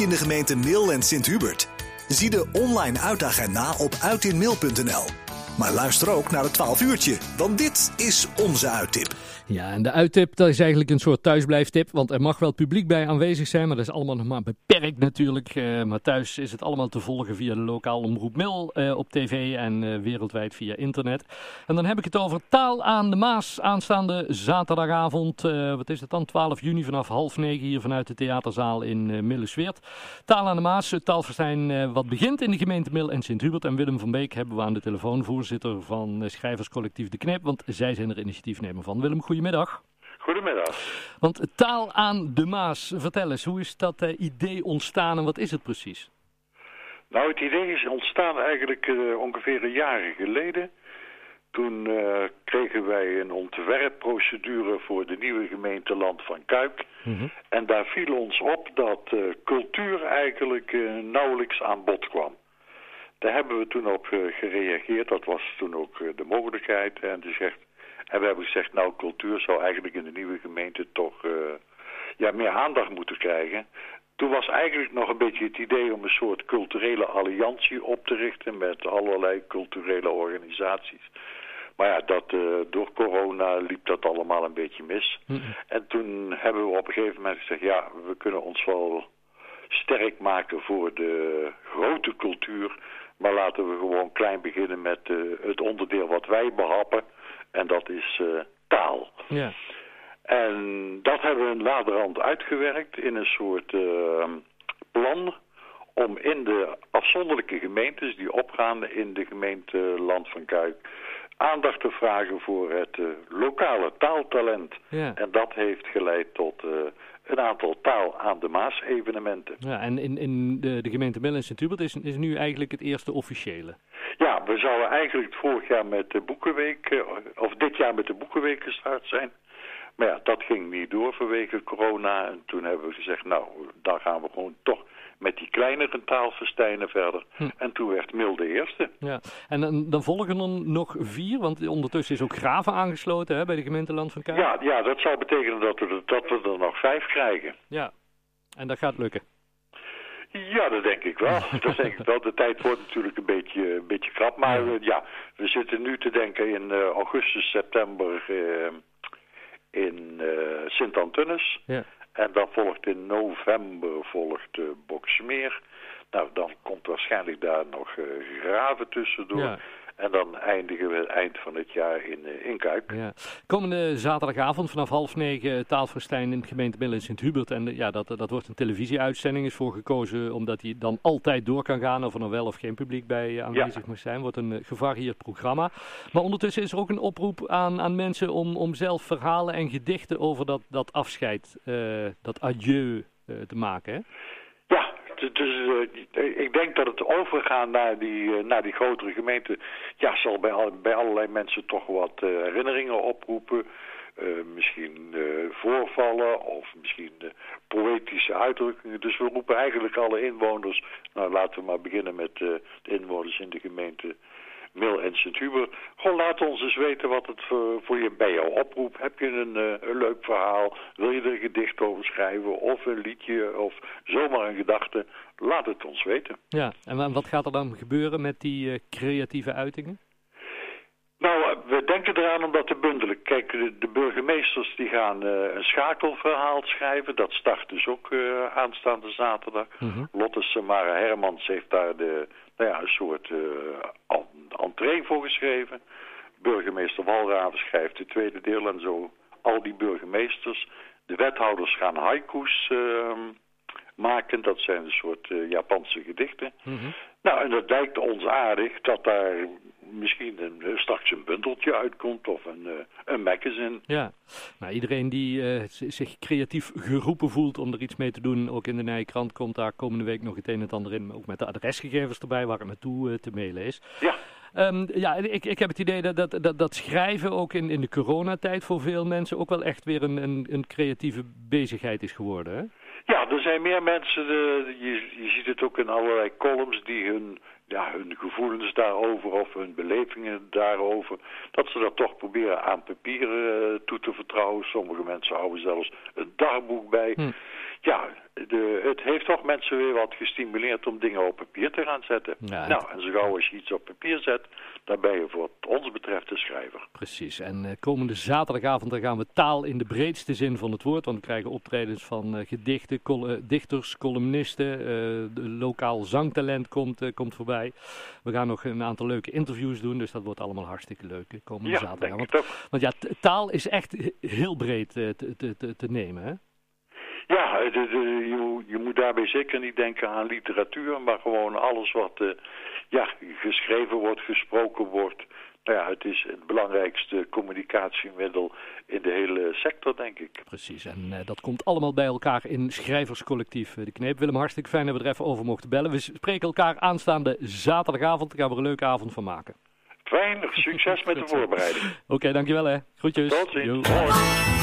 in de gemeente Mil en Sint-Hubert? Zie de online uitagenda op uitinmail.nl. Maar luister ook naar het 12 uurtje, want dit is onze uittip. Ja, en de uittip dat is eigenlijk een soort thuisblijftip. Want er mag wel publiek bij aanwezig zijn, maar dat is allemaal nog maar beperkt natuurlijk. Uh, maar thuis is het allemaal te volgen via de lokaal omroep Mil uh, op tv en uh, wereldwijd via internet. En dan heb ik het over Taal aan de Maas aanstaande zaterdagavond. wat is het dan? 12 juni vanaf half negen hier vanuit de theaterzaal in uh. Taal aan de Maas, het taalverstijn wat begint in de gemeente Mil en Sint-Hubert. En Willem van Beek hebben we aan de telefoon, voorzitter van schrijverscollectief De Knip. Want zij zijn er initiatiefnemer van. Willem, goeie Goedemiddag. Goedemiddag. Want taal aan de Maas, vertel eens, hoe is dat uh, idee ontstaan en wat is het precies? Nou, het idee is ontstaan eigenlijk uh, ongeveer een jaar geleden. Toen uh, kregen wij een ontwerpprocedure voor de nieuwe gemeente Land van Kuik. Mm -hmm. En daar viel ons op dat cultuur eigenlijk nauwelijks aan bod kwam. Daar hebben we toen op gereageerd. Dat was toen ook de mogelijkheid. En dus zegt, en we hebben gezegd, nou, cultuur zou eigenlijk in de nieuwe gemeente toch uh, ja, meer aandacht moeten krijgen. Toen was eigenlijk nog een beetje het idee om een soort culturele alliantie op te richten met allerlei culturele organisaties. Maar ja, dat, uh, door corona liep dat allemaal een beetje mis. Mm -hmm. En toen hebben we op een gegeven moment gezegd, ja, we kunnen ons wel sterk maken voor de grote cultuur. Maar laten we gewoon klein beginnen met uh, het onderdeel wat wij behappen. En dat is uh, taal. Ja. En dat hebben we laterhand uitgewerkt in een soort uh, plan om in de afzonderlijke gemeentes die opgaan in de gemeente Land van Kuik aandacht te vragen voor het uh, lokale taaltalent. Ja. En dat heeft geleid tot uh, een aantal taal aan de Maas evenementen. Ja, en in, in de, de gemeente Mil en is, is nu eigenlijk het eerste officiële. Ja, we zouden eigenlijk vorig jaar met de Boekenweek, of dit jaar met de Boekenweek gestart zijn. Maar ja, dat ging niet door vanwege corona. En toen hebben we gezegd, nou, dan gaan we gewoon toch met die kleinere taalverstijnen verder. Hm. En toen werd Mil de eerste. Ja, en dan, dan volgen er nog vier, want ondertussen is ook Graven aangesloten hè, bij de gemeente Land van Kuik. Ja, ja, dat zou betekenen dat we, dat we er nog vijf krijgen. Ja, en dat gaat lukken. Ja, dat denk ik wel. dat denk ik wel. De tijd wordt natuurlijk een beetje, een beetje krap. Maar ja. Uh, ja, we zitten nu te denken in uh, augustus, september uh, in Sint-Antunis. Ja. En dan volgt in november volgt Boksmeer. Nou, dan komt waarschijnlijk daar nog graven tussendoor. Ja. En dan eindigen we het eind van het jaar in, uh. Ja. Komende zaterdagavond vanaf half negen taalverstijn in de gemeente Middel in Sint-Hubert. En ja, dat, dat wordt een televisieuitzending. Is voor gekozen omdat die dan altijd door kan gaan. Of er nou wel of geen publiek bij aanwezig ja. moet zijn. Wordt een gevarieerd programma. Maar ondertussen is er ook een oproep aan, aan mensen om, om zelf verhalen en gedichten over dat, dat afscheid, uh, dat adieu uh, te maken. Hè? Ja, dus uh, ik denk dat het overgaan naar die, uh, naar die grotere gemeente... ja, zal bij, al, bij allerlei mensen toch wat uh, herinneringen oproepen. misschien voorvallen of misschien poëtische uitdrukkingen. Dus we roepen eigenlijk alle inwoners... nou, laten we maar beginnen met de inwoners in de gemeente... Mil en Sint-Hubert. Gewoon laat ons eens weten wat het voor, voor je bij jou oproept. Heb je een, uh, een, leuk verhaal? Wil je er een gedicht over schrijven? Of een liedje? Of zomaar een gedachte? Laat het ons weten. Ja, en wat gaat er dan gebeuren met die uh, creatieve uitingen? Nou, we denken eraan om dat te bundelen. Kijk, de, de burgemeesters die gaan uh, een schakelverhaal schrijven. Dat start dus ook uh, aanstaande zaterdag. Mm -hmm. Lotte Samara Hermans heeft daar de, nou ja, een soort uh, entree voor geschreven. Burgemeester Walraven schrijft het tweede deel en zo. Al die burgemeesters. De wethouders gaan haiku's maken. Dat zijn een soort Japanse gedichten. Mm -hmm. Nou, en dat lijkt ons aardig dat daar misschien een, straks een bundeltje uitkomt of een, uh, een magazine. Ja, nou, iedereen die uh, zich creatief geroepen voelt om er iets mee te doen, ook in de Nijkrant komt daar komende week nog het een en het ander in, ook met de adresgegevens erbij waar het naartoe uh, te mailen is. Ja. Um, ja, ik, ik heb het idee dat, dat, dat, dat schrijven ook in, in de coronatijd voor veel mensen ook wel echt weer een, een, een creatieve bezigheid is geworden, hè? Ja, er zijn meer mensen, de, je, je ziet het ook in allerlei columns die hun ja, hun gevoelens daarover of hun belevingen daarover, dat ze dat toch proberen aan papier uh, toe te vertrouwen. Sommige mensen houden zelfs een dagboek bij. Hm. Ja, de, het heeft toch mensen weer wat gestimuleerd om dingen op papier te gaan zetten. nou, en zo gauw als je iets op papier zet, dan ben je voor wat ons betreft de schrijver. Precies, en uh, komende zaterdagavond dan gaan we taal in de breedste zin van het woord. Want we krijgen optredens van uh, gedichten, col uh, dichters, columnisten, de lokaal zangtalent komt, komt voorbij. We gaan nog een aantal leuke interviews doen, dus dat wordt allemaal hartstikke leuk komende ja, zaterdagavond. Want, want ja, taal is echt heel breed te, te, te, te nemen, hè? Ja, de, de, je, je, moet daarbij zeker niet denken aan literatuur, maar gewoon alles wat uh, ja, geschreven wordt, gesproken wordt. Nou ja, het is het belangrijkste communicatiemiddel in de hele sector, denk ik. Precies, en uh, dat komt allemaal bij elkaar in Schrijverscollectief De Kneep. Willem, hartstikke fijn dat we er even over mochten bellen. We spreken elkaar aanstaande zaterdagavond. Daar gaan we er een leuke avond van maken. Fijn, succes met de voorbereiding. Oké, okay, dankjewel hè. Groetjes. Tot ziens.